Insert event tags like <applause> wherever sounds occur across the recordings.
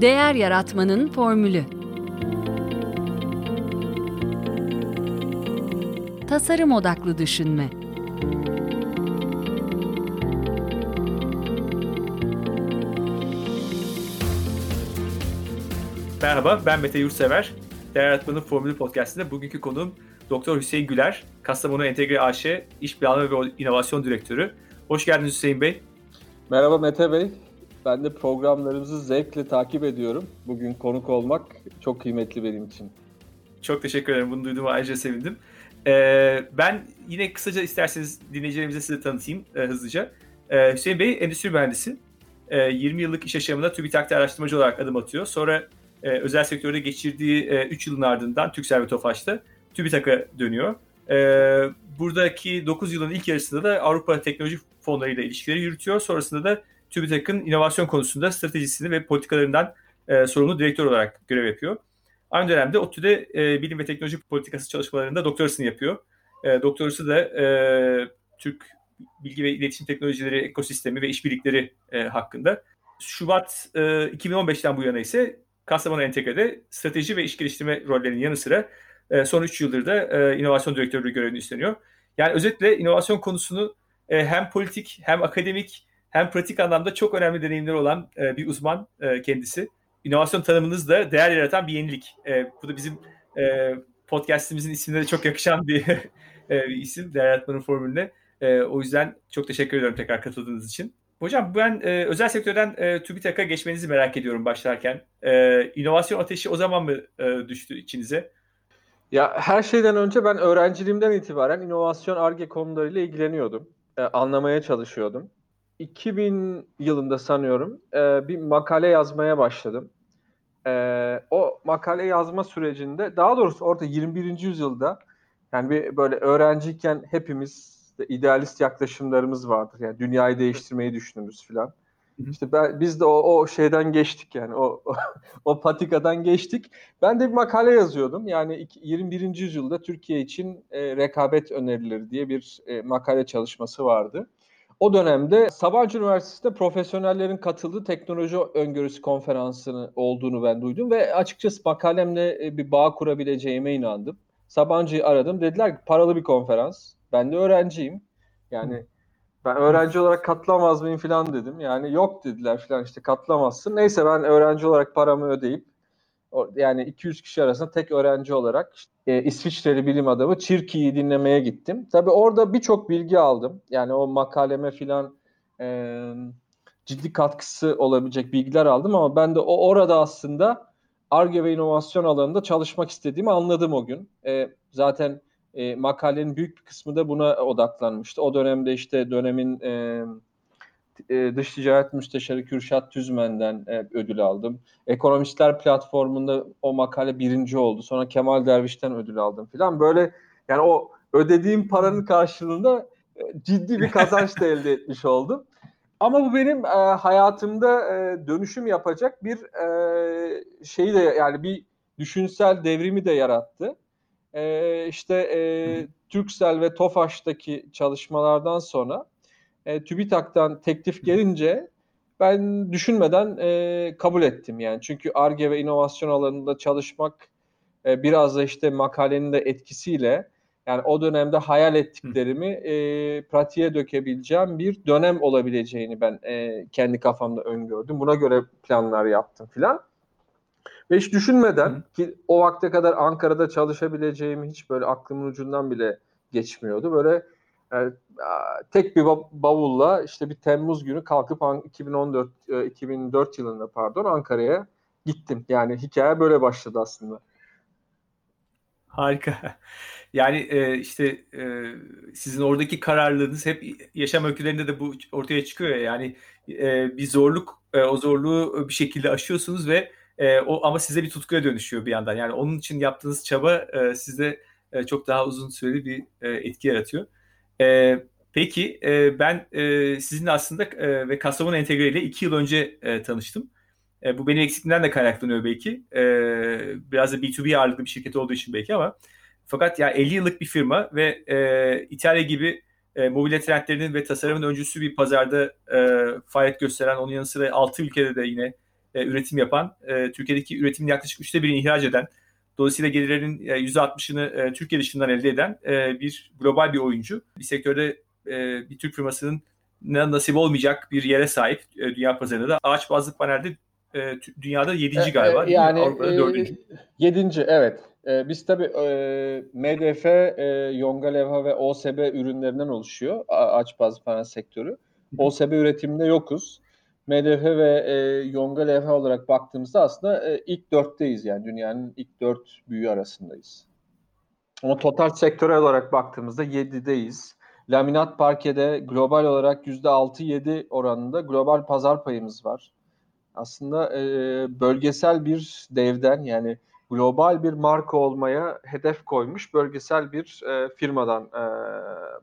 Değer Yaratmanın Formülü Tasarım Odaklı Düşünme Merhaba, ben Mete Yurtsever. Değer Yaratmanın Formülü Podcast'inde bugünkü konuğum Doktor Hüseyin Güler, Kastamonu Entegre AŞ İş Planlama ve İnovasyon Direktörü. Hoş geldiniz Hüseyin Bey. Merhaba Mete Bey. Ben de programlarınızı zevkle takip ediyorum. Bugün konuk olmak çok kıymetli benim için. Çok teşekkür ederim. Bunu duyduğuma ayrıca sevindim. Ee, ben yine kısaca isterseniz dinleyicilerimize size tanıtayım e, hızlıca. Ee, Hüseyin Bey endüstri mühendisi. Ee, 20 yıllık iş yaşamında TÜBİTAK'ta araştırmacı olarak adım atıyor. Sonra e, özel sektörde geçirdiği e, 3 yılın ardından Türksel ve Tofaş'ta TÜBİTAK'a dönüyor. E, buradaki 9 yılın ilk yarısında da Avrupa Teknoloji Fonlarıyla ilişkileri yürütüyor. Sonrasında da TÜBİTAK'ın inovasyon konusunda stratejisini ve politikalarından e, sorumlu direktör olarak görev yapıyor. Aynı dönemde ODTÜ'de e, bilim ve teknoloji politikası çalışmalarında doktorasını yapıyor. E, doktorası da e, Türk bilgi ve iletişim teknolojileri ekosistemi ve işbirlikleri e, hakkında. Şubat e, 2015'ten bu yana ise Kastamonu Entegre'de strateji ve iş geliştirme rollerinin yanı sıra e, son 3 yıldır da e, inovasyon direktörlüğü görevini üstleniyor. Yani özetle inovasyon konusunu e, hem politik hem akademik hem pratik anlamda çok önemli deneyimleri olan e, bir uzman e, kendisi. İnovasyon tanımınız da değer yaratan bir yenilik. E, bu da bizim e, podcastimizin ismine çok yakışan bir, <laughs> e, bir isim. Değer yaratmanın formülüne. E, o yüzden çok teşekkür ediyorum tekrar katıldığınız için. Hocam ben e, özel sektörden e, TÜBİTAK'a geçmenizi merak ediyorum başlarken. E, inovasyon ateşi o zaman mı e, düştü içinize? Ya her şeyden önce ben öğrenciliğimden itibaren inovasyon ARGE konularıyla ilgileniyordum. E, anlamaya çalışıyordum. 2000 yılında sanıyorum e, bir makale yazmaya başladım. E, o makale yazma sürecinde daha doğrusu orada 21. yüzyılda yani bir böyle öğrenciyken hepimiz idealist yaklaşımlarımız vardır. Yani dünyayı değiştirmeyi düşünürüz filan. İşte ben, biz de o, o şeyden geçtik yani o, o <laughs> o patikadan geçtik. Ben de bir makale yazıyordum. Yani 21. yüzyılda Türkiye için e, rekabet önerileri diye bir e, makale çalışması vardı. O dönemde Sabancı Üniversitesi'nde profesyonellerin katıldığı teknoloji öngörüsü konferansını olduğunu ben duydum ve açıkçası makalemle e, bir bağ kurabileceğime inandım. Sabancı'yı aradım. Dediler ki paralı bir konferans. Ben de öğrenciyim. Yani ben öğrenci olarak katılamaz mıyım falan dedim. Yani yok dediler falan işte katılamazsın. Neyse ben öğrenci olarak paramı ödeyip yani 200 kişi arasında tek öğrenci olarak e, İsviçreli bilim adamı Çirki'yi dinlemeye gittim. Tabii orada birçok bilgi aldım. Yani o makaleme filan e, ciddi katkısı olabilecek bilgiler aldım ama ben de o orada aslında ARGE ve inovasyon alanında çalışmak istediğimi anladım o gün. E, zaten e, makalenin büyük bir kısmı da buna odaklanmıştı. O dönemde işte dönemin e, e, dış ticaret müsteşarı Kürşat Tüzmen'den e, ödül aldım. Ekonomistler platformunda o makale birinci oldu. Sonra Kemal Derviş'ten ödül aldım filan. Böyle yani o ödediğim paranın karşılığında e, ciddi bir kazanç da elde etmiş oldum. Ama bu benim e, hayatımda e, dönüşüm yapacak bir e, şeyi de yani bir düşünsel devrimi de yarattı. E, işte e, Türksel ve Tofaş'taki çalışmalardan sonra e, TÜBİTAK'tan teklif gelince ben düşünmeden e, kabul ettim yani. Çünkü ARGE ve inovasyon alanında çalışmak e, biraz da işte makalenin de etkisiyle yani o dönemde hayal ettiklerimi e, pratiğe dökebileceğim bir dönem olabileceğini ben e, kendi kafamda öngördüm. Buna göre planlar yaptım filan. Ve hiç düşünmeden Hı. ki o vakte kadar Ankara'da çalışabileceğimi hiç böyle aklımın ucundan bile geçmiyordu. Böyle yani, tek bir bavulla işte bir Temmuz günü kalkıp 2014 2004 yılında pardon Ankara'ya gittim. Yani hikaye böyle başladı aslında. Harika. <laughs> Yani e, işte e, sizin oradaki kararlılığınız hep yaşam öykülerinde de bu ortaya çıkıyor ya. Yani e, bir zorluk, e, o zorluğu bir şekilde aşıyorsunuz ve e, o ama size bir tutkuya dönüşüyor bir yandan. Yani onun için yaptığınız çaba e, sizde e, çok daha uzun süreli bir e, etki yaratıyor. E, peki e, ben e, sizinle aslında e, ve Kastamonu Entegre ile iki yıl önce e, tanıştım. E, bu benim eksikliğimden de kaynaklanıyor belki. E, biraz da B2B ağırlıklı bir şirket olduğu için belki ama fakat ya 50 yıllık bir firma ve e, İtalya gibi e, mobilya trendlerinin ve tasarımın öncüsü bir pazarda e, faaliyet gösteren onun yanı sıra 6 ülkede de yine e, üretim yapan, e, Türkiye'deki üretimin yaklaşık üçte birini ihraç eden, dolayısıyla gelirlerin e, %60'ını e, Türkiye dışından elde eden e, bir global bir oyuncu. Bir sektörde e, bir Türk firmasının nasip olmayacak bir yere sahip e, dünya pazarında da ağaç bazlı panelde e, dünyada yedinci e, galiba. E, yani e, yedinci evet. E, biz tabii e, MDF, e, Yonga Levha ve OSB ürünlerinden oluşuyor ağaç bazlı panel sektörü. OSB üretiminde yokuz. MDF ve e, Yonga Levha olarak baktığımızda aslında e, ilk dörtteyiz yani dünyanın ilk dört büyüğü arasındayız. Ama total sektörel olarak baktığımızda yedideyiz. Laminat parkede global olarak %6-7 oranında global pazar payımız var. Aslında e, bölgesel bir devden yani global bir marka olmaya hedef koymuş bölgesel bir e, firmadan e,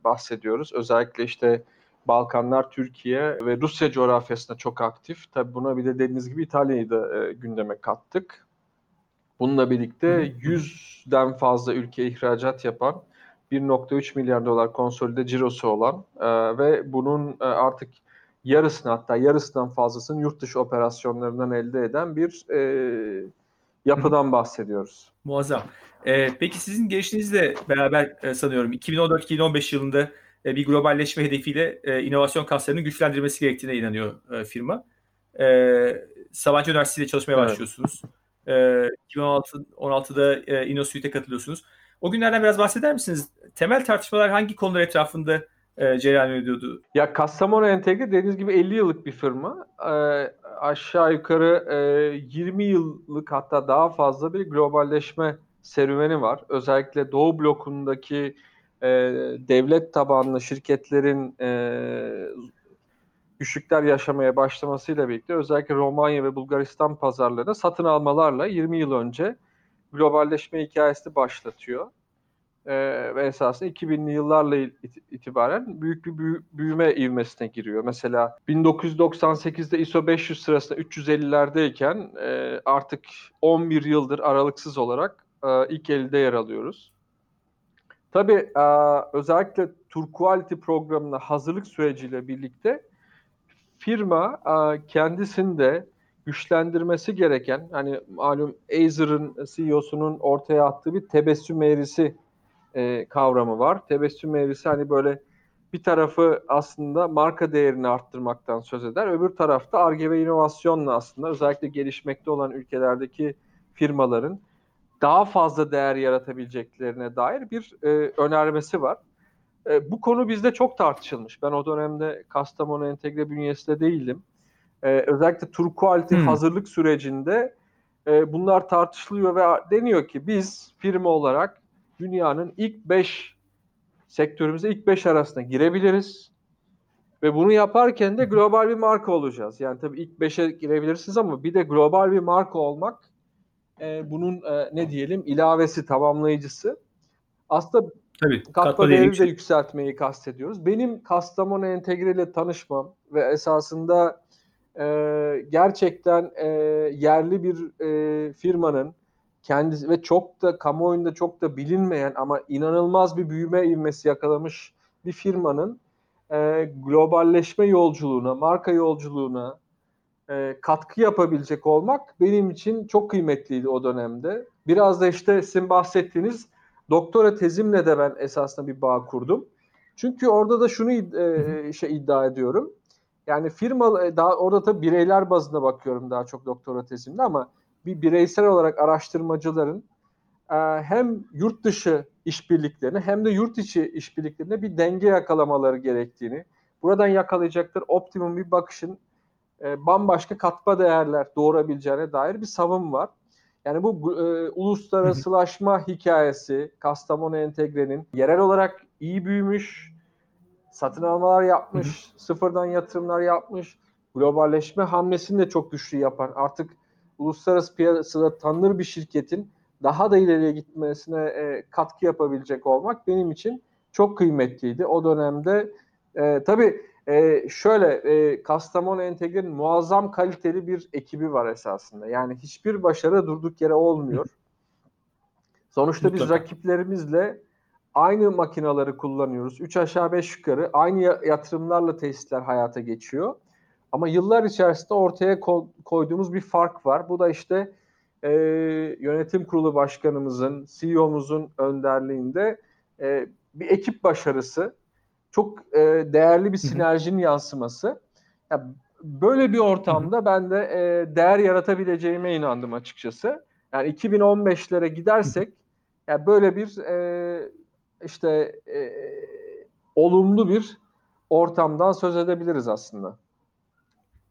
bahsediyoruz. Özellikle işte Balkanlar, Türkiye ve Rusya coğrafyasında çok aktif. Tabi buna bir de dediğiniz gibi İtalya'yı da e, gündeme kattık. Bununla birlikte 100'den fazla ülke ihracat yapan 1.3 milyar dolar konsolide cirosu olan e, ve bunun e, artık yarısını hatta yarısından fazlasını yurt dışı operasyonlarından elde eden bir e, yapıdan bahsediyoruz. Muazzam. Ee, peki sizin gelişinizle beraber e, sanıyorum 2014-2015 yılında e, bir globalleşme hedefiyle e, inovasyon kaslarının güçlendirmesi gerektiğine inanıyor e, firma. E, Sabancı Üniversitesi'yle çalışmaya evet. başlıyorsunuz. E, 2016'da e, InnoSuite'e katılıyorsunuz. O günlerden biraz bahseder misiniz? Temel tartışmalar hangi konular etrafında e, cereyan ediyordu? Ya Kastamonu Entegre dediğiniz gibi 50 yıllık bir firma. E, aşağı yukarı e, 20 yıllık hatta daha fazla bir globalleşme serüveni var. Özellikle Doğu blokundaki e, devlet tabanlı şirketlerin e, güçlükler yaşamaya başlamasıyla birlikte özellikle Romanya ve Bulgaristan pazarlarına satın almalarla 20 yıl önce globalleşme hikayesini başlatıyor. Ee, ve esasında 2000'li yıllarla itibaren büyük bir büyüme ivmesine giriyor. Mesela 1998'de ISO 500 sırasında 350'lerdeyken e, artık 11 yıldır aralıksız olarak e, ilk elde yer alıyoruz. Tabii e, özellikle Tour programına hazırlık süreciyle birlikte firma e, kendisinde güçlendirmesi gereken hani malum Acer'ın CEO'sunun ortaya attığı bir tebessüm eğrisi e, kavramı var. Tebessüm eğrisi hani böyle bir tarafı aslında marka değerini arttırmaktan söz eder. Öbür tarafta ARGE ve inovasyonla aslında özellikle gelişmekte olan ülkelerdeki firmaların daha fazla değer yaratabileceklerine dair bir e, önermesi var. E, bu konu bizde çok tartışılmış. Ben o dönemde Kastamonu Entegre bünyesinde değildim. E, özellikle Tur Quality hmm. hazırlık sürecinde e, bunlar tartışılıyor ve deniyor ki biz firma olarak dünyanın ilk 5 sektörümüze ilk 5 arasına girebiliriz. Ve bunu yaparken de global bir marka olacağız. Yani tabii ilk 5'e girebilirsiniz ama bir de global bir marka olmak e, bunun e, ne diyelim ilavesi, tamamlayıcısı. Aslında Tabii, katma değeri de yükseltmeyi kastediyoruz. Benim Kastamonu Entegre ile tanışmam ve esasında e, gerçekten e, yerli bir e, firmanın kendisi ve çok da kamuoyunda çok da bilinmeyen ama inanılmaz bir büyüme ivmesi yakalamış bir firmanın e, globalleşme yolculuğuna, marka yolculuğuna, e, katkı yapabilecek olmak benim için çok kıymetliydi o dönemde. Biraz da işte sizin bahsettiğiniz doktora tezimle de ben esasında bir bağ kurdum. Çünkü orada da şunu e, şey iddia ediyorum. Yani firma e, daha orada tabii bireyler bazında bakıyorum daha çok doktora tezimde ama bir bireysel olarak araştırmacıların e, hem yurt dışı işbirliklerine hem de yurt içi işbirliklerine bir denge yakalamaları gerektiğini, buradan yakalayacakları optimum bir bakışın e, bambaşka katma değerler doğurabileceğine dair bir savun var. Yani bu e, uluslararasılaşma hikayesi Kastamonu Entegre'nin yerel olarak iyi büyümüş, satın almalar yapmış, sıfırdan yatırımlar yapmış, globalleşme hamlesini de çok güçlü yapan, artık uluslararası piyasada tanınır bir şirketin daha da ileriye gitmesine e, katkı yapabilecek olmak benim için çok kıymetliydi. O dönemde e, tabii e, şöyle e, Kastamonu Entegre'nin muazzam kaliteli bir ekibi var esasında. Yani hiçbir başarı durduk yere olmuyor. <laughs> Sonuçta Mutlaka. biz rakiplerimizle aynı makinaları kullanıyoruz. Üç aşağı beş yukarı aynı yatırımlarla tesisler hayata geçiyor. Ama yıllar içerisinde ortaya koyduğumuz bir fark var. Bu da işte e, yönetim kurulu başkanımızın, CEO'muzun önderliğinde e, bir ekip başarısı, çok e, değerli bir sinerjinin yansıması. Ya, böyle bir ortamda ben de e, değer yaratabileceğime inandım açıkçası. Yani 2015'lere gidersek yani böyle bir e, işte e, olumlu bir ortamdan söz edebiliriz aslında.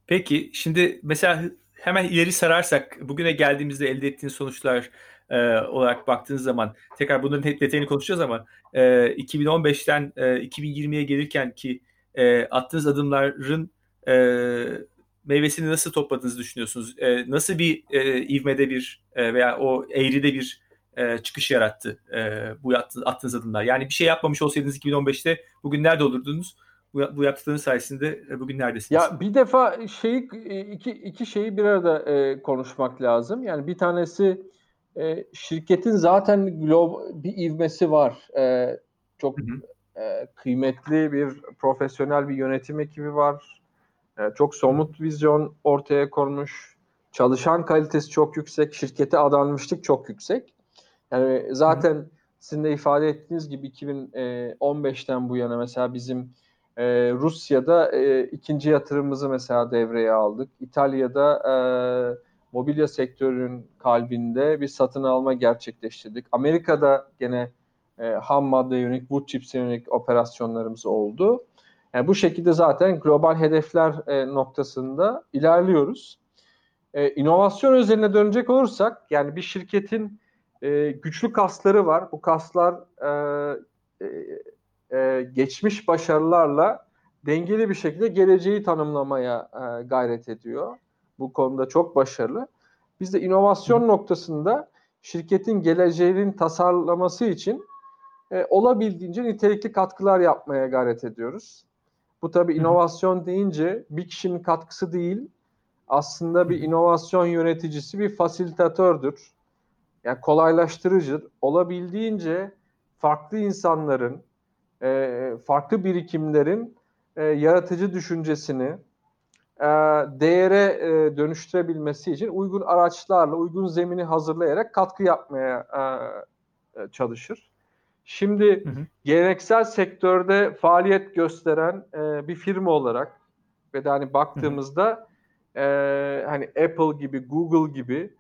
Peki şimdi mesela hemen ileri sararsak bugüne geldiğimizde elde ettiğiniz sonuçlar e, olarak baktığınız zaman tekrar bunların hep detayını konuşacağız ama e, 2015'ten e, 2020'ye gelirken ki e, attığınız adımların e, meyvesini nasıl topladığınızı düşünüyorsunuz? E, nasıl bir e, ivmede bir e, veya o eğride bir e, çıkış yarattı e, bu attığınız adımlar? Yani bir şey yapmamış olsaydınız 2015'te bugün nerede olurdunuz? Bu, bu yaptıklarınız sayesinde e, bugün neredesiniz? Ya bir defa şeyi iki iki şeyi bir arada e, konuşmak lazım. Yani bir tanesi e, şirketin zaten global bir ivmesi var. E, çok hı hı. E, kıymetli bir profesyonel bir yönetim ekibi var. E, çok somut vizyon ortaya konmuş. Çalışan kalitesi çok yüksek. Şirkete adanmışlık çok yüksek. Yani zaten hı. sizin de ifade ettiğiniz gibi 2015'ten bu yana mesela bizim e, Rusya'da e, ikinci yatırımımızı mesela devreye aldık. İtalya'da e, mobilya sektörünün kalbinde bir satın alma gerçekleştirdik. Amerika'da gene e, ham madde yönelik, wood chips yönelik operasyonlarımız oldu. Yani bu şekilde zaten global hedefler e, noktasında ilerliyoruz. E, inovasyon özeline dönecek olursak, yani bir şirketin e, güçlü kasları var. Bu kaslar e, e, e, geçmiş başarılarla dengeli bir şekilde geleceği tanımlamaya e, gayret ediyor. Bu konuda çok başarılı. Biz de inovasyon noktasında şirketin geleceğinin tasarlaması için e, olabildiğince nitelikli katkılar yapmaya gayret ediyoruz. Bu tabi inovasyon deyince bir kişinin katkısı değil, aslında bir inovasyon yöneticisi bir fasilitatör'dür. Yani kolaylaştırıcıdır. Olabildiğince farklı insanların, e, farklı birikimlerin e, yaratıcı düşüncesini e, değere e, dönüştürebilmesi için uygun araçlarla, uygun zemini hazırlayarak katkı yapmaya e, e çalışır. Şimdi hı hı. geleneksel sektörde faaliyet gösteren e, bir firma olarak ve de hani baktığımızda hı hı. E, hani Apple gibi, Google gibi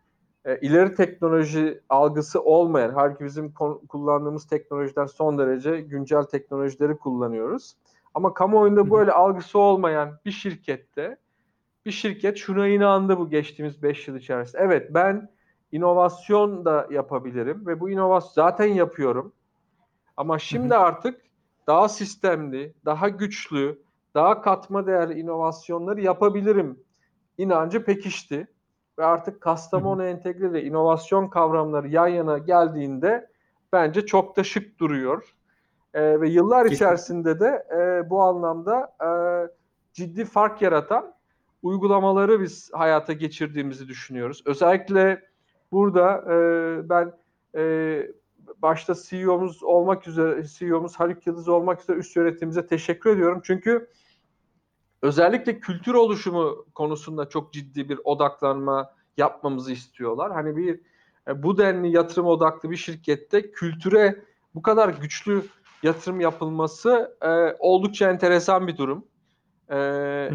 e, ileri teknoloji algısı olmayan, halbuki bizim kullandığımız teknolojiler son derece güncel teknolojileri kullanıyoruz. Ama kamuoyunda böyle algısı olmayan bir şirkette bir şirket şuna inandı bu geçtiğimiz 5 yıl içerisinde. Evet ben inovasyon da yapabilirim ve bu inovasyon zaten yapıyorum. Ama şimdi artık daha sistemli, daha güçlü, daha katma değerli inovasyonları yapabilirim inancı pekişti ve artık Kastamonu entegre ve inovasyon kavramları yan yana geldiğinde bence çok da şık duruyor. E, ve yıllar içerisinde de e, bu anlamda e, ciddi fark yaratan uygulamaları biz hayata geçirdiğimizi düşünüyoruz. Özellikle burada e, ben e, başta CEO'muz olmak üzere CEO'muz Haluk Yıldız olmak üzere üst yönetimimize teşekkür ediyorum. Çünkü özellikle kültür oluşumu konusunda çok ciddi bir odaklanma yapmamızı istiyorlar. Hani bir e, bu denli yatırım odaklı bir şirkette kültüre bu kadar güçlü yatırım yapılması e, oldukça enteresan bir durum. E,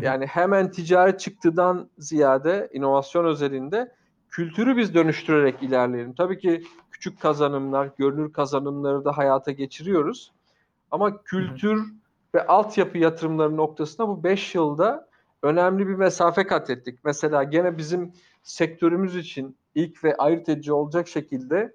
yani hemen ticaret çıktıdan ziyade inovasyon özelinde kültürü biz dönüştürerek ilerleyelim. Tabii ki küçük kazanımlar, görünür kazanımları da hayata geçiriyoruz. Ama kültür ve altyapı yatırımları noktasında bu 5 yılda önemli bir mesafe kat ettik. Mesela gene bizim sektörümüz için ilk ve ayırt edici olacak şekilde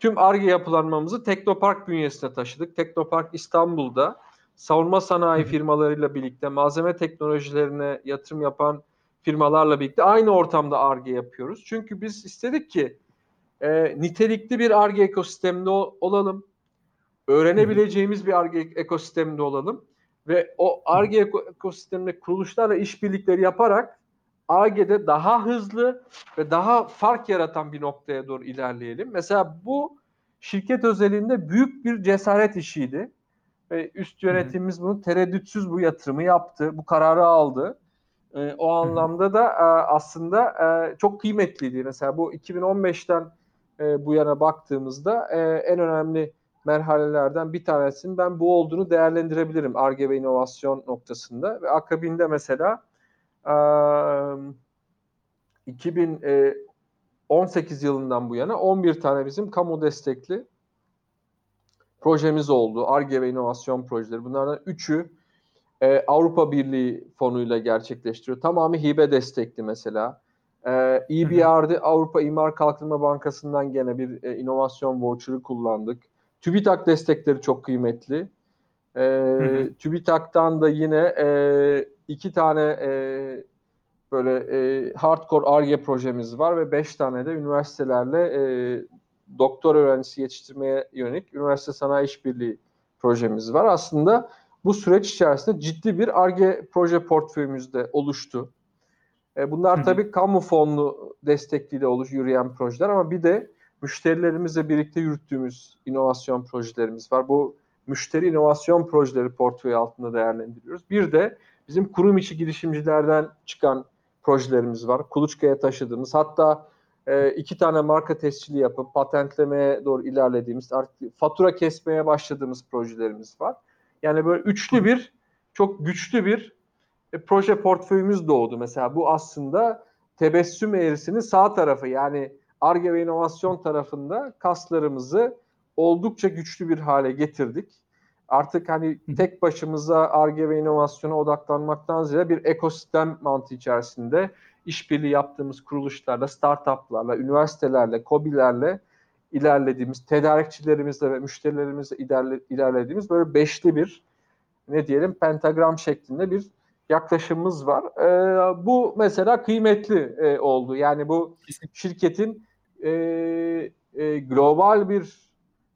tüm ARGE yapılanmamızı Teknopark bünyesine taşıdık. Teknopark İstanbul'da savunma sanayi firmalarıyla birlikte malzeme teknolojilerine yatırım yapan firmalarla birlikte aynı ortamda ARGE yapıyoruz. Çünkü biz istedik ki e, nitelikli bir ARGE ekosisteminde olalım. Öğrenebileceğimiz bir ARGE ekosisteminde olalım ve o ARGE ekosisteminde kuruluşlarla işbirlikleri yaparak ARGE'de daha hızlı ve daha fark yaratan bir noktaya doğru ilerleyelim. Mesela bu şirket özelinde büyük bir cesaret işiydi. Ve üst yönetimimiz bunu tereddütsüz bu yatırımı yaptı, bu kararı aldı. E, o anlamda da e, aslında e, çok kıymetliydi. Mesela bu 2015'ten e, bu yana baktığımızda e, en önemli merhalelerden bir tanesinin ben bu olduğunu değerlendirebilirim ARGE ve inovasyon noktasında. Ve akabinde mesela e, 2018 yılından bu yana 11 tane bizim kamu destekli projemiz oldu. ARGE ve inovasyon projeleri. Bunlardan 3'ü e, Avrupa Birliği fonuyla gerçekleştiriyor. Tamamı hibe destekli mesela. E, EBR'de Avrupa İmar Kalkınma Bankası'ndan gene bir e, inovasyon voucher'ı kullandık. TÜBİTAK destekleri çok kıymetli. E, TÜBİTAK'tan da yine e, iki tane e, böyle e, hardcore ARGE projemiz var ve beş tane de üniversitelerle e, doktor öğrencisi yetiştirmeye yönelik üniversite sanayi işbirliği projemiz var. Aslında bu süreç içerisinde ciddi bir ARGE proje portföyümüz de oluştu. E, bunlar tabii kamu fonlu destekliyle oluş yürüyen projeler ama bir de müşterilerimizle birlikte yürüttüğümüz inovasyon projelerimiz var. Bu müşteri inovasyon projeleri portföyü altında değerlendiriyoruz. Bir de bizim kurum içi girişimcilerden çıkan projelerimiz var. Kuluçkaya taşıdığımız hatta e, iki tane marka tescili yapıp patentlemeye doğru ilerlediğimiz artık fatura kesmeye başladığımız projelerimiz var. Yani böyle üçlü bir çok güçlü bir e, proje portföyümüz doğdu. Mesela bu aslında tebessüm eğrisinin sağ tarafı yani ARGE ve inovasyon tarafında kaslarımızı oldukça güçlü bir hale getirdik. Artık hani tek başımıza ARGE ve inovasyona odaklanmaktan ziyade bir ekosistem mantığı içerisinde işbirliği yaptığımız kuruluşlarla, startuplarla, üniversitelerle, COBİ'lerle ilerlediğimiz, tedarikçilerimizle ve müşterilerimizle ilerle, ilerlediğimiz böyle beşli bir ne diyelim pentagram şeklinde bir yaklaşımımız var. Ee, bu mesela kıymetli e, oldu. Yani bu şirketin e, e, global bir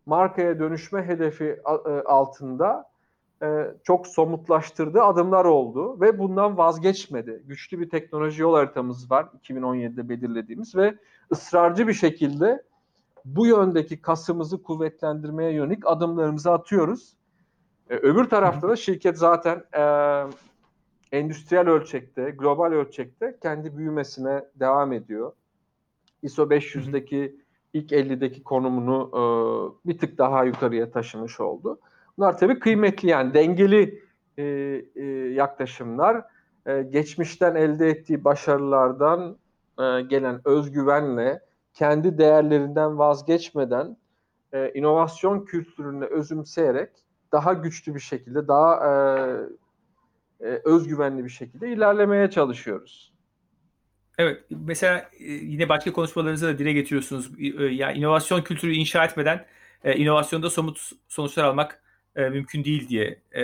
markaya dönüşme hedefi e, altında e, çok somutlaştırdığı adımlar oldu ve bundan vazgeçmedi. Güçlü bir teknoloji yol haritamız var 2017'de belirlediğimiz ve ısrarcı bir şekilde bu yöndeki kasımızı kuvvetlendirmeye yönelik adımlarımızı atıyoruz. E, öbür tarafta da şirket zaten e, endüstriyel ölçekte, global ölçekte kendi büyümesine devam ediyor. ISO 500'deki ilk 50'deki konumunu e, bir tık daha yukarıya taşımış oldu. Bunlar tabii kıymetli yani dengeli e, e, yaklaşımlar. E, geçmişten elde ettiği başarılardan e, gelen özgüvenle kendi değerlerinden vazgeçmeden e, inovasyon kültürünü özümseyerek daha güçlü bir şekilde, daha e, e, özgüvenli bir şekilde ilerlemeye çalışıyoruz. Evet, mesela e, yine başka konuşmalarınızda da dile getiriyorsunuz. E, yani inovasyon kültürü inşa etmeden e, inovasyonda somut sonuçlar almak e, mümkün değil diye e,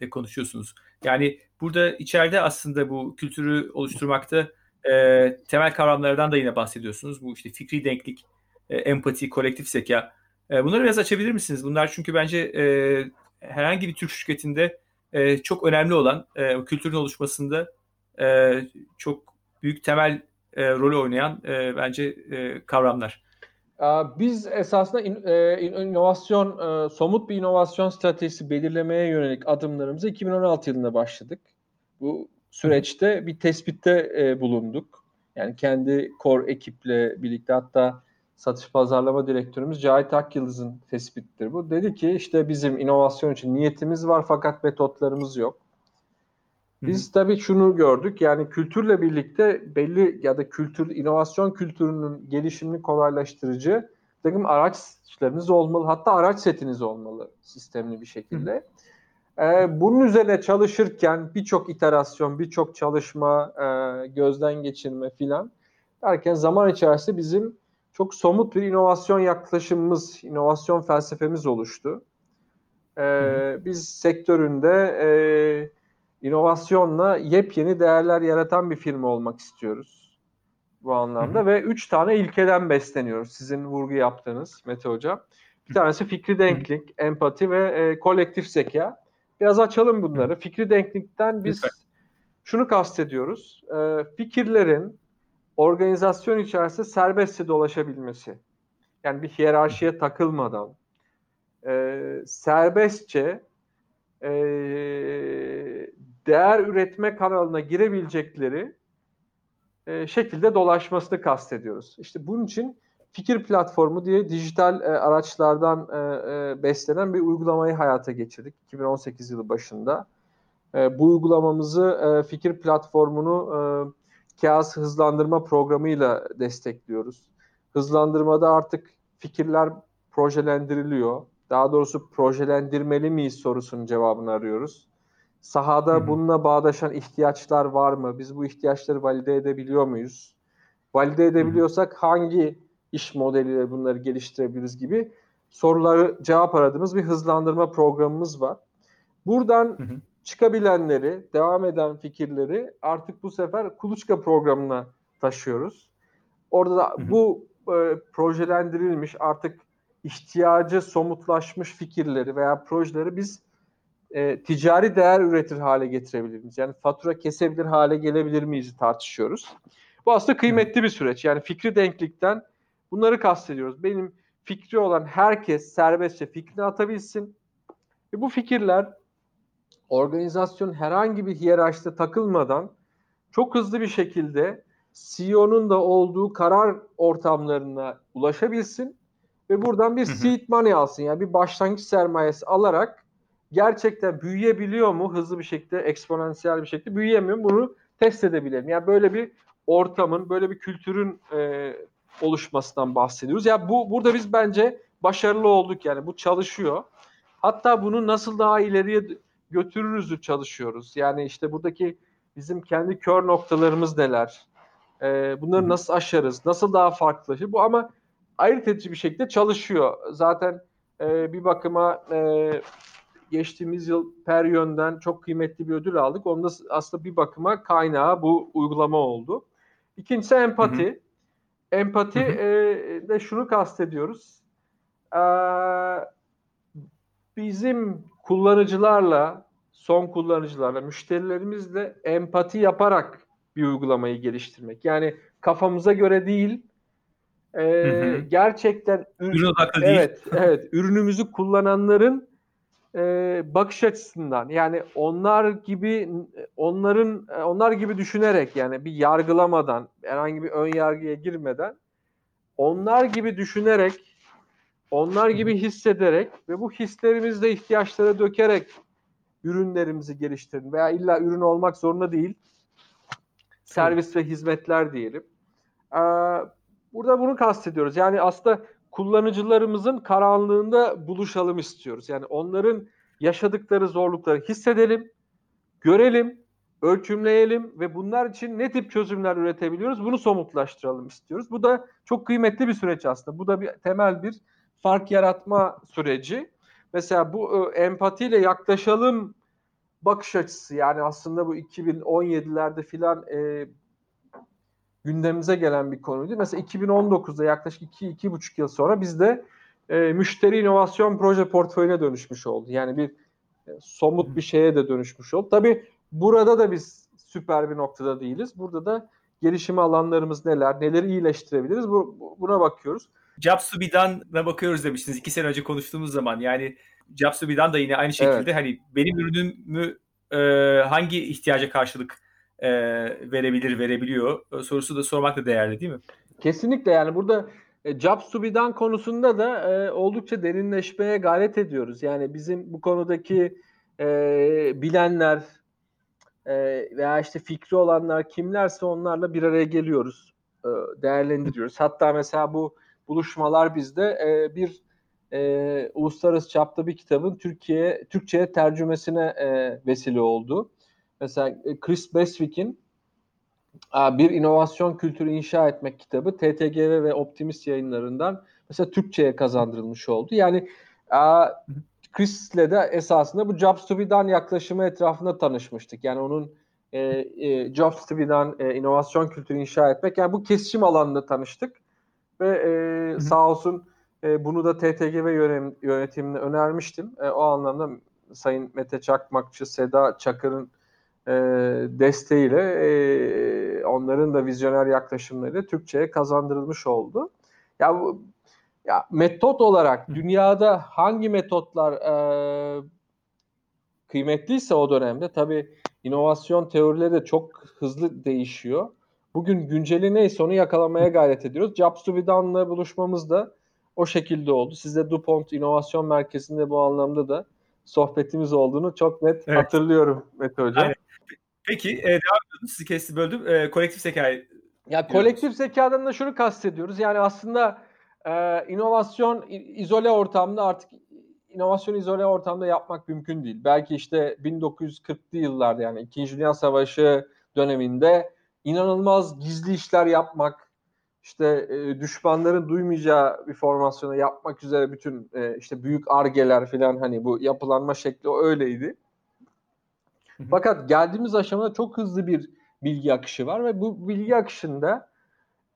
de konuşuyorsunuz. Yani burada içeride aslında bu kültürü oluşturmakta e, temel kavramlardan da yine bahsediyorsunuz. Bu işte fikri denklik, e, empati, kolektif zeka. E, bunları biraz açabilir misiniz? Bunlar çünkü bence e, herhangi bir Türk şirketinde e, çok önemli olan e, kültürün oluşmasında e, çok büyük temel e, rolü oynayan e, bence e, kavramlar. Biz esasında in, e, inovasyon, e, somut bir inovasyon stratejisi belirlemeye yönelik adımlarımızı 2016 yılında başladık. Bu süreçte bir tespitte e, bulunduk. Yani kendi core ekiple birlikte hatta satış pazarlama direktörümüz Cahit Akyıldız'ın tespittir bu. Dedi ki işte bizim inovasyon için niyetimiz var fakat metotlarımız yok. Biz Hı-hı. tabii şunu gördük yani kültürle birlikte belli ya da kültür, inovasyon kültürünün gelişimini kolaylaştırıcı takım araçlarınız olmalı. Hatta araç setiniz olmalı sistemli bir şekilde. Ee, bunun üzerine çalışırken birçok iterasyon, birçok çalışma, e, gözden geçirme filan derken zaman içerisinde bizim çok somut bir inovasyon yaklaşımımız, inovasyon felsefemiz oluştu. Ee, biz sektöründe e, inovasyonla yepyeni değerler yaratan bir firma olmak istiyoruz bu anlamda hı hı. ve üç tane ilkeden besleniyoruz. Sizin vurgu yaptığınız Mete Hocam. Bir tanesi fikri denklik, hı. empati ve e, kolektif zeka. Biraz açalım bunları. Fikri denklikten biz Lütfen. şunu kastediyoruz. E, fikirlerin organizasyon içerisinde serbestçe dolaşabilmesi. Yani bir hiyerarşiye takılmadan e, serbestçe e, değer üretme kanalına girebilecekleri e, şekilde dolaşmasını kastediyoruz. İşte bunun için Fikir Platformu diye dijital e, araçlardan e, e, beslenen bir uygulamayı hayata geçirdik 2018 yılı başında. E, bu uygulamamızı e, Fikir Platformu'nu e, KAS hızlandırma programıyla destekliyoruz. Hızlandırmada artık fikirler projelendiriliyor. Daha doğrusu projelendirmeli miyiz sorusunun cevabını arıyoruz. Sahada Hı-hı. bununla bağdaşan ihtiyaçlar var mı? Biz bu ihtiyaçları valide edebiliyor muyuz? Valide edebiliyorsak hangi iş modeliyle bunları geliştirebiliriz gibi soruları cevap aradığımız bir hızlandırma programımız var. Buradan Hı-hı. çıkabilenleri, devam eden fikirleri artık bu sefer kuluçka programına taşıyoruz. Orada da Hı-hı. bu e, projelendirilmiş artık ihtiyacı somutlaşmış fikirleri veya projeleri biz e, ticari değer üretir hale getirebilir miyiz? Yani fatura kesebilir hale gelebilir miyiz tartışıyoruz. Bu aslında kıymetli bir süreç. Yani fikri denklikten bunları kastediyoruz. Benim fikri olan herkes serbestçe fikrini atabilsin. Ve bu fikirler organizasyon herhangi bir hiyerarşide takılmadan çok hızlı bir şekilde CEO'nun da olduğu karar ortamlarına ulaşabilsin ve buradan bir seed money alsın. Yani bir başlangıç sermayesi alarak gerçekten büyüyebiliyor mu hızlı bir şekilde, eksponansiyel bir şekilde büyüyemiyor mu bunu test edebilelim. Yani böyle bir ortamın, böyle bir kültürün e, oluşmasından bahsediyoruz. Ya yani bu burada biz bence başarılı olduk yani bu çalışıyor. Hatta bunu nasıl daha ileriye götürürüzü çalışıyoruz. Yani işte buradaki bizim kendi kör noktalarımız neler? Ee, bunları nasıl aşarız? Nasıl daha farklılaşır? Bu ama ayırt edici bir şekilde çalışıyor. Zaten e, bir bakıma e, geçtiğimiz yıl per yönden çok kıymetli bir ödül aldık. Onda aslında bir bakıma kaynağı bu uygulama oldu. İkincisi empati. Hı hı. Empati hı. E, de şunu kastediyoruz. E, bizim kullanıcılarla, son kullanıcılarla, müşterilerimizle empati yaparak bir uygulamayı geliştirmek. Yani kafamıza göre değil, e, hı hı. gerçekten ürün odaklı evet, değil. evet, ürünümüzü kullananların e, bakış açısından yani onlar gibi onların onlar gibi düşünerek yani bir yargılamadan herhangi bir ön yargıya girmeden onlar gibi düşünerek onlar gibi hissederek ve bu hislerimizde ihtiyaçlara dökerek ürünlerimizi geliştirin veya illa ürün olmak zorunda değil servis ve hizmetler diyelim. Ee, burada bunu kastediyoruz. Yani aslında kullanıcılarımızın karanlığında buluşalım istiyoruz. Yani onların yaşadıkları zorlukları hissedelim, görelim, ölçümleyelim ve bunlar için ne tip çözümler üretebiliyoruz bunu somutlaştıralım istiyoruz. Bu da çok kıymetli bir süreç aslında. Bu da bir temel bir fark yaratma süreci. Mesela bu e, empatiyle yaklaşalım bakış açısı yani aslında bu 2017'lerde filan e, gündemimize gelen bir konuydu. Mesela 2019'da yaklaşık 2-2,5 yıl sonra bizde e, müşteri inovasyon proje portföyüne dönüşmüş oldu. Yani bir e, somut bir şeye de dönüşmüş oldu. Tabii burada da biz süper bir noktada değiliz. Burada da gelişim alanlarımız neler, neleri iyileştirebiliriz bu, buna bakıyoruz. Jobs to be done'a bakıyoruz demiştiniz iki sene önce konuştuğumuz zaman. Yani Jobs to be done da yine aynı şekilde evet. hani benim ürünümü e, hangi ihtiyaca karşılık e, verebilir, verebiliyor e, sorusu da sormak da değerli değil mi? Kesinlikle yani burada e, Jobs to be done konusunda da e, oldukça derinleşmeye gayret ediyoruz. Yani bizim bu konudaki e, bilenler e, veya işte fikri olanlar kimlerse onlarla bir araya geliyoruz, e, değerlendiriyoruz. Hatta mesela bu buluşmalar bizde e, bir e, uluslararası çapta bir kitabın Türkiye Türkçe'ye tercümesine e, vesile oldu. Mesela e, Chris Beswick'in bir inovasyon kültürü inşa etmek kitabı TTGV ve Optimist yayınlarından mesela Türkçe'ye kazandırılmış oldu. Yani Chris'le de esasında bu Jobs to be done yaklaşımı etrafında tanışmıştık. Yani onun e, e, Jobs to be done e, inovasyon kültürü inşa etmek. Yani bu kesişim alanında tanıştık ve e, sağ olsun e, bunu da TTGV yönetimine önermiştim. E, o anlamda Sayın Mete Çakmakçı, Seda Çakır'ın e, desteğiyle e, onların da vizyoner yaklaşımlarıyla Türkçe'ye kazandırılmış oldu. Ya bu ya metot olarak dünyada hangi metotlar e, kıymetliyse o dönemde tabii inovasyon teorileri de çok hızlı değişiyor. Bugün günceli neyse onu yakalamaya gayret ediyoruz. Jobs to be done'la buluşmamız da o şekilde oldu. Sizde DuPont İnovasyon Merkezi'nde bu anlamda da sohbetimiz olduğunu çok net evet. hatırlıyorum Mete Hocam. Aynen. Peki e, devam ediyoruz. Sizi kesti böldüm. E, kolektif zekayı ya kolektif zekadan da şunu kastediyoruz. Yani aslında e, inovasyon izole ortamda artık inovasyon izole ortamda yapmak mümkün değil. Belki işte 1940'lı yıllarda yani 2. Dünya Savaşı döneminde inanılmaz gizli işler yapmak, işte e, düşmanların duymayacağı bir formasyonu yapmak üzere bütün e, işte büyük argeler falan hani bu yapılanma şekli öyleydi. Fakat geldiğimiz aşamada çok hızlı bir bilgi akışı var ve bu bilgi akışında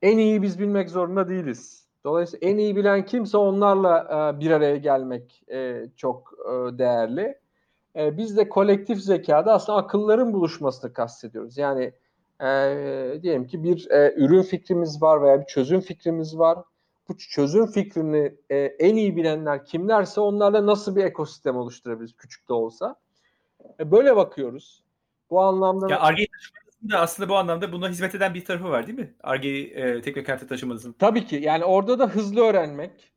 en iyi biz bilmek zorunda değiliz. Dolayısıyla en iyi bilen kimse onlarla e, bir araya gelmek e, çok e, değerli. Biz de kolektif zekada aslında akılların buluşmasını kastediyoruz. Yani diyelim ki bir ürün fikrimiz var veya bir çözüm fikrimiz var. Bu çözüm fikrini en iyi bilenler kimlerse onlarla nasıl bir ekosistem oluşturabiliriz küçük de olsa. E, böyle bakıyoruz. Bu anlamda... Ya Arge'yi da aslında bu anlamda buna hizmet eden bir tarafı var değil mi? Arge'yi e, teknokente taşımanızın. Tabii ki. Yani orada da hızlı öğrenmek,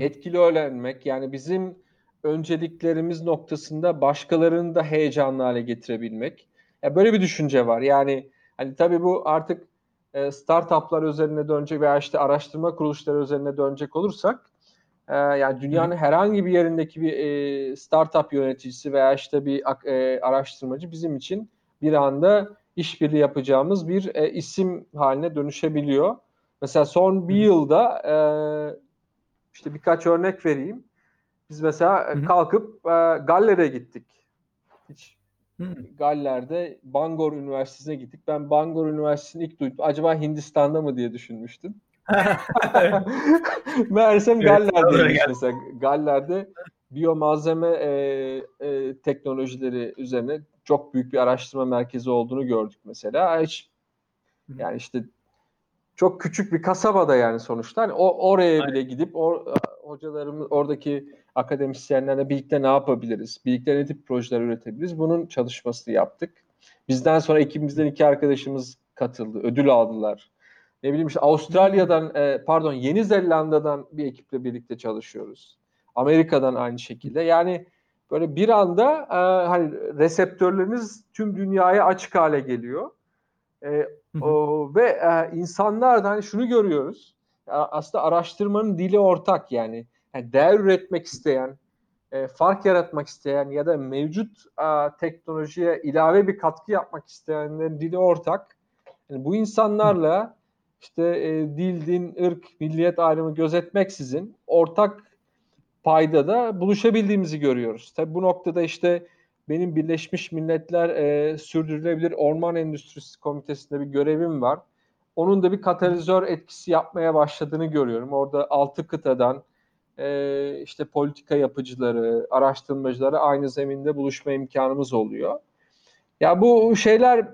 etkili öğrenmek. Yani bizim önceliklerimiz noktasında başkalarını da heyecanlı hale getirebilmek. Ya böyle bir düşünce var. Yani hani tabii bu artık e, startuplar üzerine dönecek veya işte araştırma kuruluşları üzerine dönecek olursak e, yani dünyanın herhangi bir yerindeki bir e, startup yöneticisi veya işte bir e, araştırmacı bizim için bir anda işbirliği yapacağımız bir e, isim haline dönüşebiliyor. Mesela son bir yılda e, işte birkaç örnek vereyim. Biz mesela Hı-hı. kalkıp e, Galler'e gittik. Hiç Hı. Galler'de Bangor Üniversitesi'ne gittik. Ben Bangor Üniversitesi'ni ilk duydum. Acaba Hindistan'da mı diye düşünmüştüm. <laughs> Meğersem Galler'deymiş mesela. Galler'de biyomalzeme e, e, teknolojileri üzerine çok büyük bir araştırma merkezi olduğunu gördük mesela. Hiç yani işte çok küçük bir kasabada yani sonuçta. Hani o oraya Aynen. bile gidip or, hocalarımız oradaki akademisyenlerle birlikte ne yapabiliriz? Birlikte ne tip projeler üretebiliriz? Bunun çalışmasını yaptık. Bizden sonra ekibimizden iki arkadaşımız katıldı. Ödül aldılar. Ne bileyim işte Avustralya'dan e, pardon Yeni Zelanda'dan bir ekiple birlikte çalışıyoruz. Amerika'dan aynı şekilde. Yani böyle bir anda e, hani reseptörleriniz tüm dünyaya açık hale geliyor. E, o, ve e, insanlar da hani şunu görüyoruz. Aslında araştırmanın dili ortak yani. yani değer üretmek isteyen, e, fark yaratmak isteyen ya da mevcut e, teknolojiye ilave bir katkı yapmak isteyenlerin dili ortak. Yani bu insanlarla işte e, dil, din, ırk, milliyet ayrımı gözetmeksizin ortak payda da buluşabildiğimizi görüyoruz. Tabi bu noktada işte benim Birleşmiş Milletler e, Sürdürülebilir Orman Endüstrisi Komitesi'nde bir görevim var. Onun da bir katalizör etkisi yapmaya başladığını görüyorum. Orada altı kıtadan e, işte politika yapıcıları, araştırmacıları aynı zeminde buluşma imkanımız oluyor. Ya bu şeyler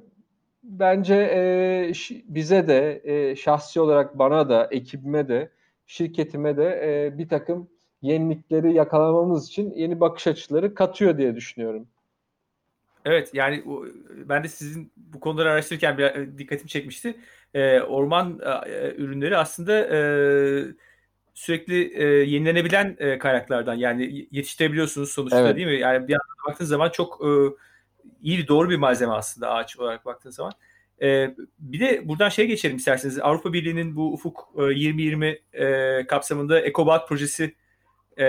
bence e, bize de e, şahsi olarak bana da, ekibime de, şirketime de e, bir takım yenilikleri yakalamamız için yeni bakış açıları katıyor diye düşünüyorum. Evet yani ben de sizin bu konuları araştırırken bir e, dikkatim çekmişti. Ee, orman e, ürünleri aslında e, sürekli e, yenilenebilen e, kaynaklardan yani yetiştirebiliyorsunuz sonuçta evet. değil mi? Yani bir yandan baktığınız zaman çok e, iyi doğru bir malzeme aslında ağaç olarak baktığınız zaman. E, bir de buradan şey geçelim isterseniz. Avrupa Birliği'nin bu Ufuk e, 2020 e, kapsamında EcoBalt projesi e,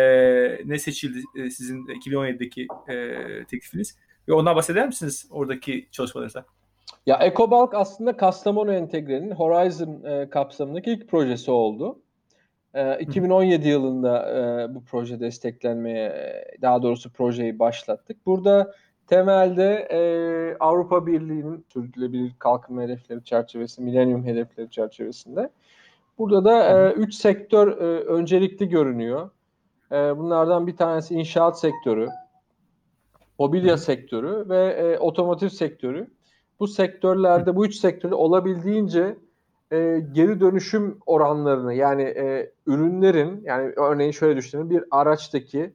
ne seçildi e, sizin 2017'deki e, teklifiniz? Ve ondan bahseder misiniz oradaki çalışmalarınızda? Ya EcoBalk aslında Kastamonu Entegre'nin Horizon e, kapsamındaki ilk projesi oldu. E, 2017 yılında e, bu proje desteklenmeye, daha doğrusu projeyi başlattık. Burada temelde e, Avrupa Birliği'nin sürdürülebilir kalkınma hedefleri çerçevesi, milenyum hedefleri çerçevesinde. Burada da e, üç sektör e, öncelikli görünüyor. E, bunlardan bir tanesi inşaat sektörü, mobilya sektörü ve e, otomotiv sektörü. Bu sektörlerde, bu üç sektörde olabildiğince e, geri dönüşüm oranlarını yani e, ürünlerin yani örneğin şöyle düşünün bir araçtaki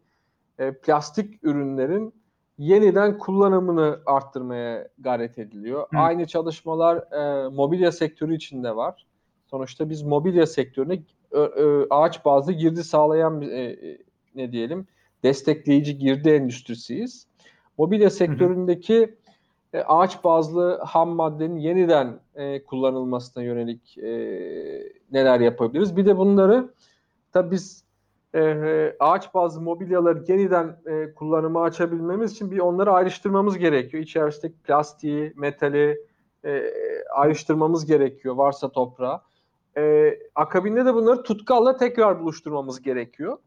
e, plastik ürünlerin yeniden kullanımını arttırmaya gayret ediliyor. Hı. Aynı çalışmalar e, mobilya sektörü içinde var. Sonuçta biz mobilya sektörüne ö, ö, ağaç bazlı girdi sağlayan e, e, ne diyelim destekleyici girdi endüstrisiyiz. Mobilya sektöründeki e, ağaç bazlı ham maddenin yeniden e, kullanılmasına yönelik e, neler yapabiliriz? Bir de bunları tabii biz e, ağaç bazlı mobilyaları yeniden e, kullanıma açabilmemiz için bir onları ayrıştırmamız gerekiyor. İçerisindeki plastiği, metali e, ayrıştırmamız gerekiyor varsa toprağa. E, akabinde de bunları tutkalla tekrar buluşturmamız gerekiyor.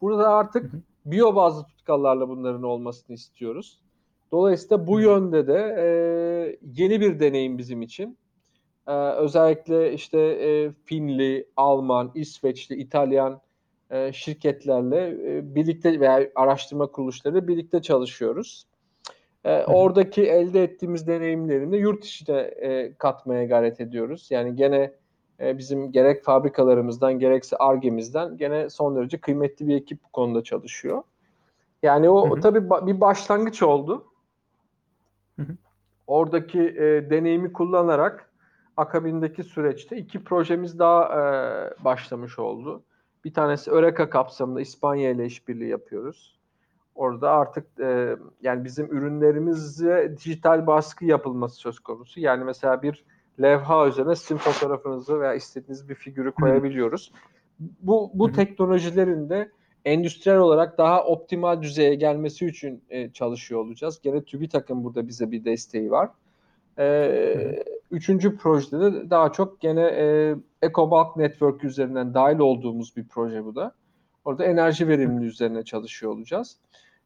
Burada artık biyo bazlı tutkallarla bunların olmasını istiyoruz. Dolayısıyla bu yönde de e, yeni bir deneyim bizim için. E, özellikle işte e, Finli, Alman, İsveçli, İtalyan e, şirketlerle e, birlikte veya araştırma kuruluşları birlikte çalışıyoruz. E, oradaki elde ettiğimiz deneyimlerini yurt içine e, katmaya gayret ediyoruz. Yani gene e, bizim gerek fabrikalarımızdan gerekse ARGE'mizden gene son derece kıymetli bir ekip bu konuda çalışıyor. Yani o hı hı. tabii ba- bir başlangıç oldu. Hı hı. Oradaki e, deneyimi kullanarak akabindeki süreçte iki projemiz daha e, başlamış oldu. Bir tanesi Öreka kapsamında İspanya ile işbirliği yapıyoruz. Orada artık e, yani bizim ürünlerimize dijital baskı yapılması söz konusu. Yani mesela bir levha üzerine sizin fotoğrafınızı veya istediğiniz bir figürü koyabiliyoruz. Bu bu teknolojilerin de endüstriyel olarak daha optimal düzeye gelmesi için e, çalışıyor olacağız. Gene TÜBİTAK'ın burada bize bir desteği var. E, üçüncü projede de daha çok gene e, EcoBulk Network üzerinden dahil olduğumuz bir proje bu da. Orada enerji verimliliği üzerine çalışıyor olacağız.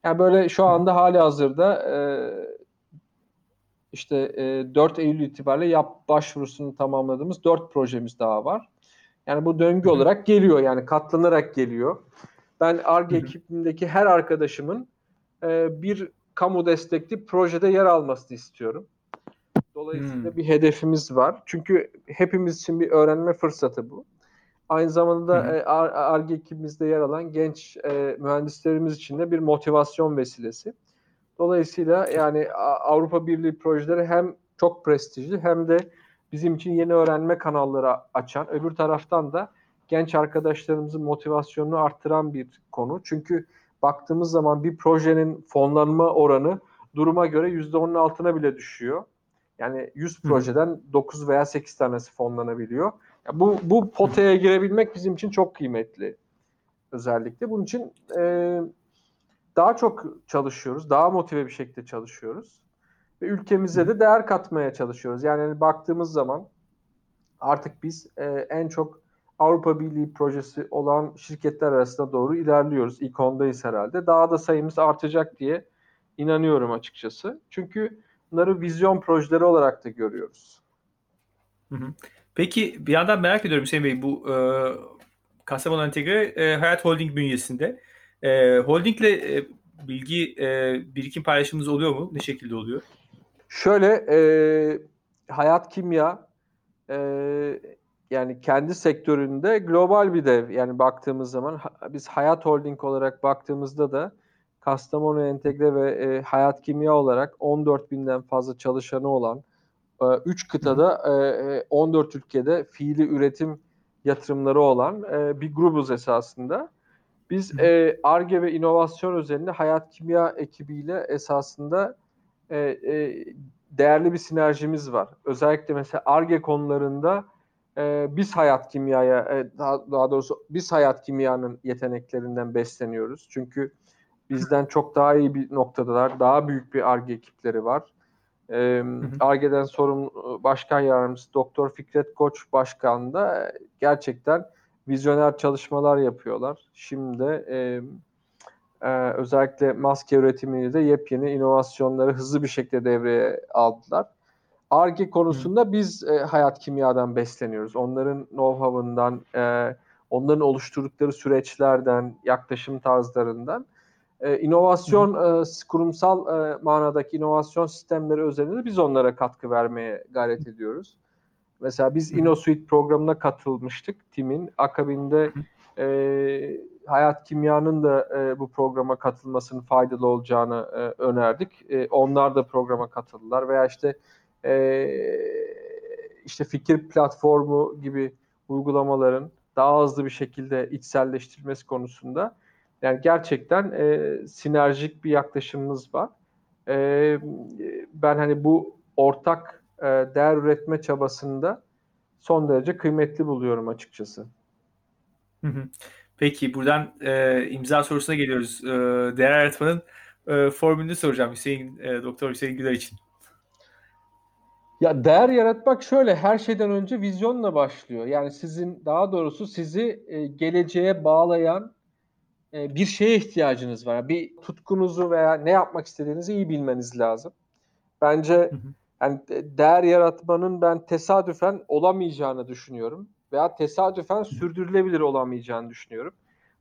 Yani böyle şu anda hali hazırda e, işte e, 4 Eylül itibariyle yap başvurusunu tamamladığımız 4 projemiz daha var. Yani bu döngü olarak geliyor yani katlanarak geliyor. Ben ARGE ekibindeki her arkadaşımın e, bir kamu destekli projede yer almasını istiyorum. Dolayısıyla hmm. bir hedefimiz var. Çünkü hepimiz için bir öğrenme fırsatı bu. Aynı zamanda ARGE hmm. ekibimizde yer alan genç e, mühendislerimiz için de bir motivasyon vesilesi. Dolayısıyla yani Avrupa Birliği projeleri hem çok prestijli hem de bizim için yeni öğrenme kanalları açan, öbür taraftan da genç arkadaşlarımızın motivasyonunu arttıran bir konu. Çünkü baktığımız zaman bir projenin fonlanma oranı duruma göre %10'un altına bile düşüyor. Yani 100 projeden 9 veya 8 tanesi fonlanabiliyor. Yani bu, bu potaya girebilmek bizim için çok kıymetli özellikle. Bunun için e, daha çok çalışıyoruz, daha motive bir şekilde çalışıyoruz. Ve ülkemize de değer katmaya çalışıyoruz. Yani hani baktığımız zaman artık biz e, en çok Avrupa Birliği projesi olan şirketler arasında doğru ilerliyoruz. İlk ondayız herhalde. Daha da sayımız artacak diye inanıyorum açıkçası. Çünkü bunları vizyon projeleri olarak da görüyoruz. Peki bir yandan merak ediyorum Hüseyin Bey bu e, Kastamonu Entegre e, Hayat Holding bünyesinde e, holdingle e, bilgi e, birikim paylaşımınız oluyor mu? Ne şekilde oluyor? Şöyle e, Hayat Kimya e, yani kendi sektöründe global bir dev. Yani baktığımız zaman biz Hayat Holding olarak baktığımızda da Kastamonu Entegre ve e, Hayat Kimya olarak 14 binden fazla çalışanı olan 3 e, kıtada e, 14 ülkede fiili üretim yatırımları olan e, bir grubuz esasında. Biz ARGE e, ve inovasyon üzerinde Hayat Kimya ekibiyle esasında e, e, değerli bir sinerjimiz var. Özellikle mesela ARGE konularında e, biz hayat kimyaya e, daha, daha doğrusu biz hayat kimyanın yeteneklerinden besleniyoruz. Çünkü bizden çok daha iyi bir noktadalar. Daha büyük bir ARGE ekipleri var. ARGE'den e, sorumlu başkan yardımcısı Doktor Fikret Koç Başkan da gerçekten vizyoner çalışmalar yapıyorlar. Şimdi e, e, özellikle maske üretimini de yepyeni inovasyonları hızlı bir şekilde devreye aldılar. ARGE konusunda biz e, hayat kimyadan besleniyoruz. Onların know-how'ından, e, onların oluşturdukları süreçlerden, yaklaşım tarzlarından. E, inovasyon, e, kurumsal e, manadaki inovasyon sistemleri özelinde biz onlara katkı vermeye gayret ediyoruz. Mesela biz InnoSuite programına katılmıştık timin. Akabinde e, Hayat Kimya'nın da e, bu programa katılmasının faydalı olacağını e, önerdik. E, onlar da programa katıldılar veya işte e, işte fikir platformu gibi uygulamaların daha hızlı bir şekilde içselleştirilmesi konusunda yani gerçekten e, sinerjik bir yaklaşımımız var. E, ben hani bu ortak e, değer üretme çabasında son derece kıymetli buluyorum açıkçası. Peki buradan e, imza sorusuna geliyoruz. E, değer yaratmanın e, formülünü soracağım Hüseyin e, Doktor Hüseyin Güler için. Ya değer yaratmak şöyle her şeyden önce vizyonla başlıyor. Yani sizin daha doğrusu sizi e, geleceğe bağlayan bir şeye ihtiyacınız var. Bir tutkunuzu veya ne yapmak istediğinizi iyi bilmeniz lazım. Bence hı hı. yani değer yaratmanın ben tesadüfen olamayacağını düşünüyorum veya tesadüfen sürdürülebilir olamayacağını düşünüyorum.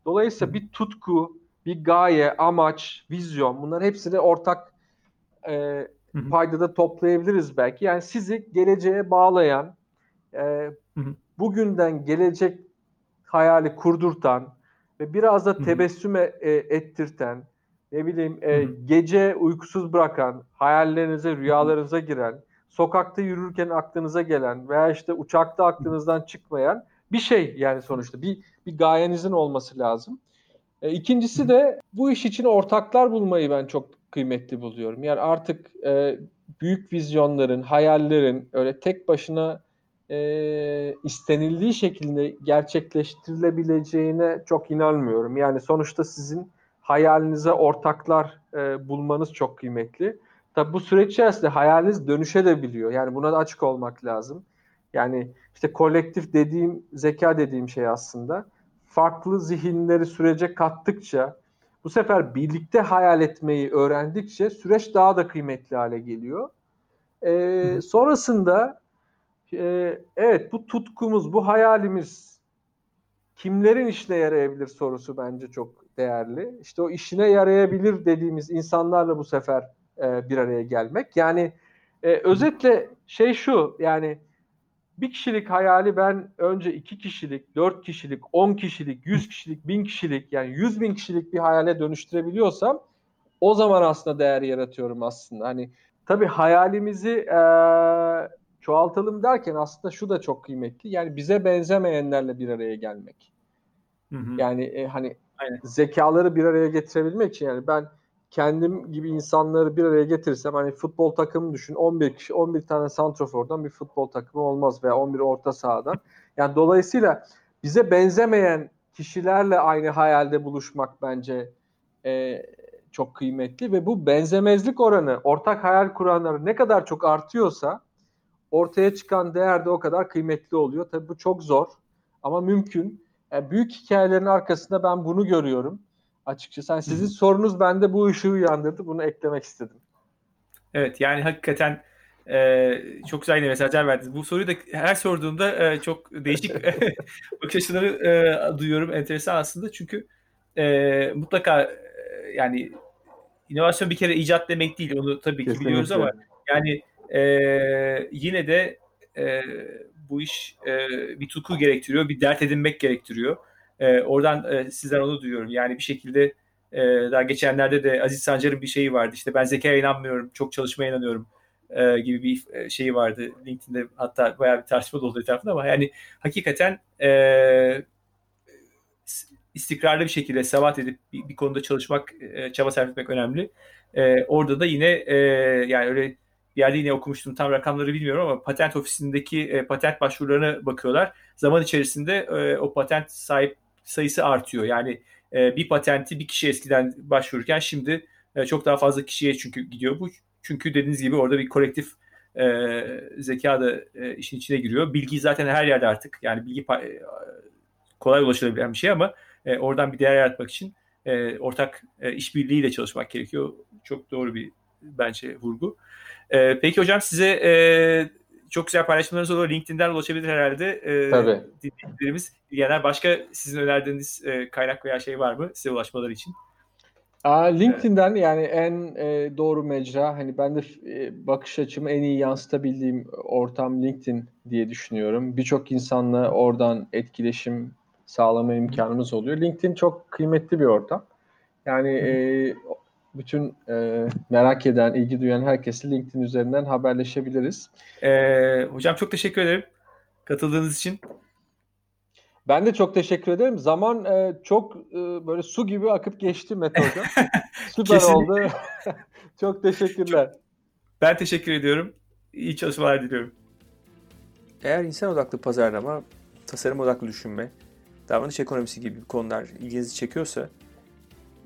Dolayısıyla bir tutku, bir gaye, amaç, vizyon bunlar hepsini ortak e, paydada toplayabiliriz belki. Yani sizi geleceğe bağlayan, e, bugünden gelecek hayali kurdurtan ve biraz da tebessüm e, ettirten, ne bileyim e, gece uykusuz bırakan, hayallerinize, rüyalarınıza giren, sokakta yürürken aklınıza gelen veya işte uçakta aklınızdan çıkmayan bir şey yani sonuçta. Bir bir gayenizin olması lazım. E, ikincisi de bu iş için ortaklar bulmayı ben çok kıymetli buluyorum. Yani artık e, büyük vizyonların, hayallerin öyle tek başına e, istenildiği şekilde gerçekleştirilebileceğine çok inanmıyorum. Yani sonuçta sizin hayalinize ortaklar e, bulmanız çok kıymetli. Tabi bu süreç içerisinde hayaliniz dönüşebiliyor. Yani buna da açık olmak lazım. Yani işte kolektif dediğim, zeka dediğim şey aslında farklı zihinleri sürece kattıkça bu sefer birlikte hayal etmeyi öğrendikçe süreç daha da kıymetli hale geliyor. Ee, sonrasında e, evet bu tutkumuz, bu hayalimiz kimlerin işine yarayabilir sorusu bence çok değerli. İşte o işine yarayabilir dediğimiz insanlarla bu sefer e, bir araya gelmek. Yani e, özetle şey şu yani bir kişilik hayali ben önce iki kişilik, dört kişilik, on kişilik, yüz kişilik, bin kişilik yani yüz bin kişilik bir hayale dönüştürebiliyorsam o zaman aslında değer yaratıyorum aslında. Hani tabii hayalimizi e, çoğaltalım derken aslında şu da çok kıymetli. Yani bize benzemeyenlerle bir araya gelmek. Hı hı. Yani e, hani Aynen. zekaları bir araya getirebilmek için yani ben kendim gibi insanları bir araya getirirsem hani futbol takımı düşün 11 kişi 11 tane santrofordan bir futbol takımı olmaz veya 11 orta sahadan. Yani dolayısıyla bize benzemeyen kişilerle aynı hayalde buluşmak bence e, çok kıymetli ve bu benzemezlik oranı ortak hayal kuranları ne kadar çok artıyorsa ortaya çıkan değer de o kadar kıymetli oluyor. Tabii bu çok zor ama mümkün. Yani büyük hikayelerin arkasında ben bunu görüyorum açıkçası. Yani sizin sorunuz bende bu ışığı uyandırdı. Bunu eklemek istedim. Evet yani hakikaten e, çok güzel yine mesajlar verdiniz. Bu soruyu da her sorduğumda e, çok değişik <laughs> <laughs> bakış açıları e, duyuyorum. Enteresan aslında çünkü e, mutlaka e, yani inovasyon bir kere icat demek değil. Onu tabii ki Kesinlikle. biliyoruz ama yani e, yine de e, bu iş e, bir tutku gerektiriyor, bir dert edinmek gerektiriyor. E, oradan e, sizden onu duyuyorum. Yani bir şekilde e, daha geçenlerde de Aziz Sancar'ın bir şeyi vardı. İşte ben zekaya inanmıyorum, çok çalışmaya inanıyorum e, gibi bir e, şeyi vardı. LinkedIn'de hatta bayağı bir tartışma da oldu etrafında ama yani hakikaten e, istikrarlı bir şekilde sebat edip bir, bir konuda çalışmak, e, çaba sarf etmek önemli. E, orada da yine e, yani öyle bir yerde yine okumuştum tam rakamları bilmiyorum ama patent ofisindeki e, patent başvurularına bakıyorlar. Zaman içerisinde e, o patent sahip sayısı artıyor. Yani e, bir patenti bir kişi eskiden başvururken şimdi e, çok daha fazla kişiye çünkü gidiyor bu. Çünkü dediğiniz gibi orada bir kolektif e, zeka da e, işin içine giriyor. Bilgi zaten her yerde artık. Yani bilgi e, kolay ulaşılabilen bir şey ama e, oradan bir değer yaratmak için e, ortak e, işbirliğiyle çalışmak gerekiyor. Çok doğru bir bence vurgu. E, peki hocam size e, çok güzel paylaşımlarınız olur. LinkedIn'den ulaşabilir herhalde. E, Tabii. Dinleyicilerimiz. Yani başka sizin önerdiğiniz e, kaynak veya şey var mı size ulaşmaları için? Aa, LinkedIn'den yani en e, doğru mecra. Hani ben de e, bakış açımı en iyi yansıtabildiğim ortam LinkedIn diye düşünüyorum. Birçok insanla oradan etkileşim sağlama imkanımız oluyor. LinkedIn çok kıymetli bir ortam. Yani e, bütün e, merak eden, ilgi duyan herkesle LinkedIn üzerinden haberleşebiliriz. Ee, hocam çok teşekkür ederim katıldığınız için. Ben de çok teşekkür ederim. Zaman e, çok e, böyle su gibi akıp geçti Mete Hocam. <laughs> Süper oldu. <laughs> çok teşekkürler. Ben teşekkür ediyorum. İyi çalışmalar diliyorum. Eğer insan odaklı pazarlama, tasarım odaklı düşünme, davranış ekonomisi gibi konular ilginizi çekiyorsa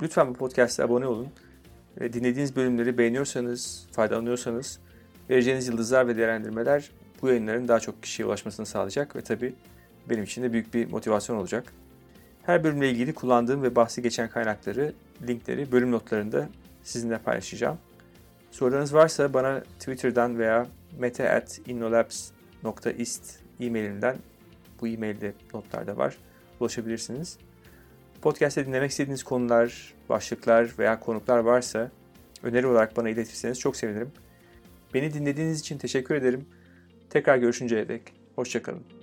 lütfen bu podcast'a abone olun. Dinlediğiniz bölümleri beğeniyorsanız, faydalanıyorsanız vereceğiniz yıldızlar ve değerlendirmeler bu yayınların daha çok kişiye ulaşmasını sağlayacak ve tabii benim için de büyük bir motivasyon olacak. Her bölümle ilgili kullandığım ve bahsi geçen kaynakları, linkleri bölüm notlarında sizinle paylaşacağım. Sorularınız varsa bana Twitter'dan veya mete.innolabs.ist e-mailimden bu e-mailde notlarda var. Ulaşabilirsiniz. Podcast'te dinlemek istediğiniz konular, başlıklar veya konuklar varsa öneri olarak bana iletirseniz çok sevinirim. Beni dinlediğiniz için teşekkür ederim. Tekrar görüşünceye dek hoşçakalın.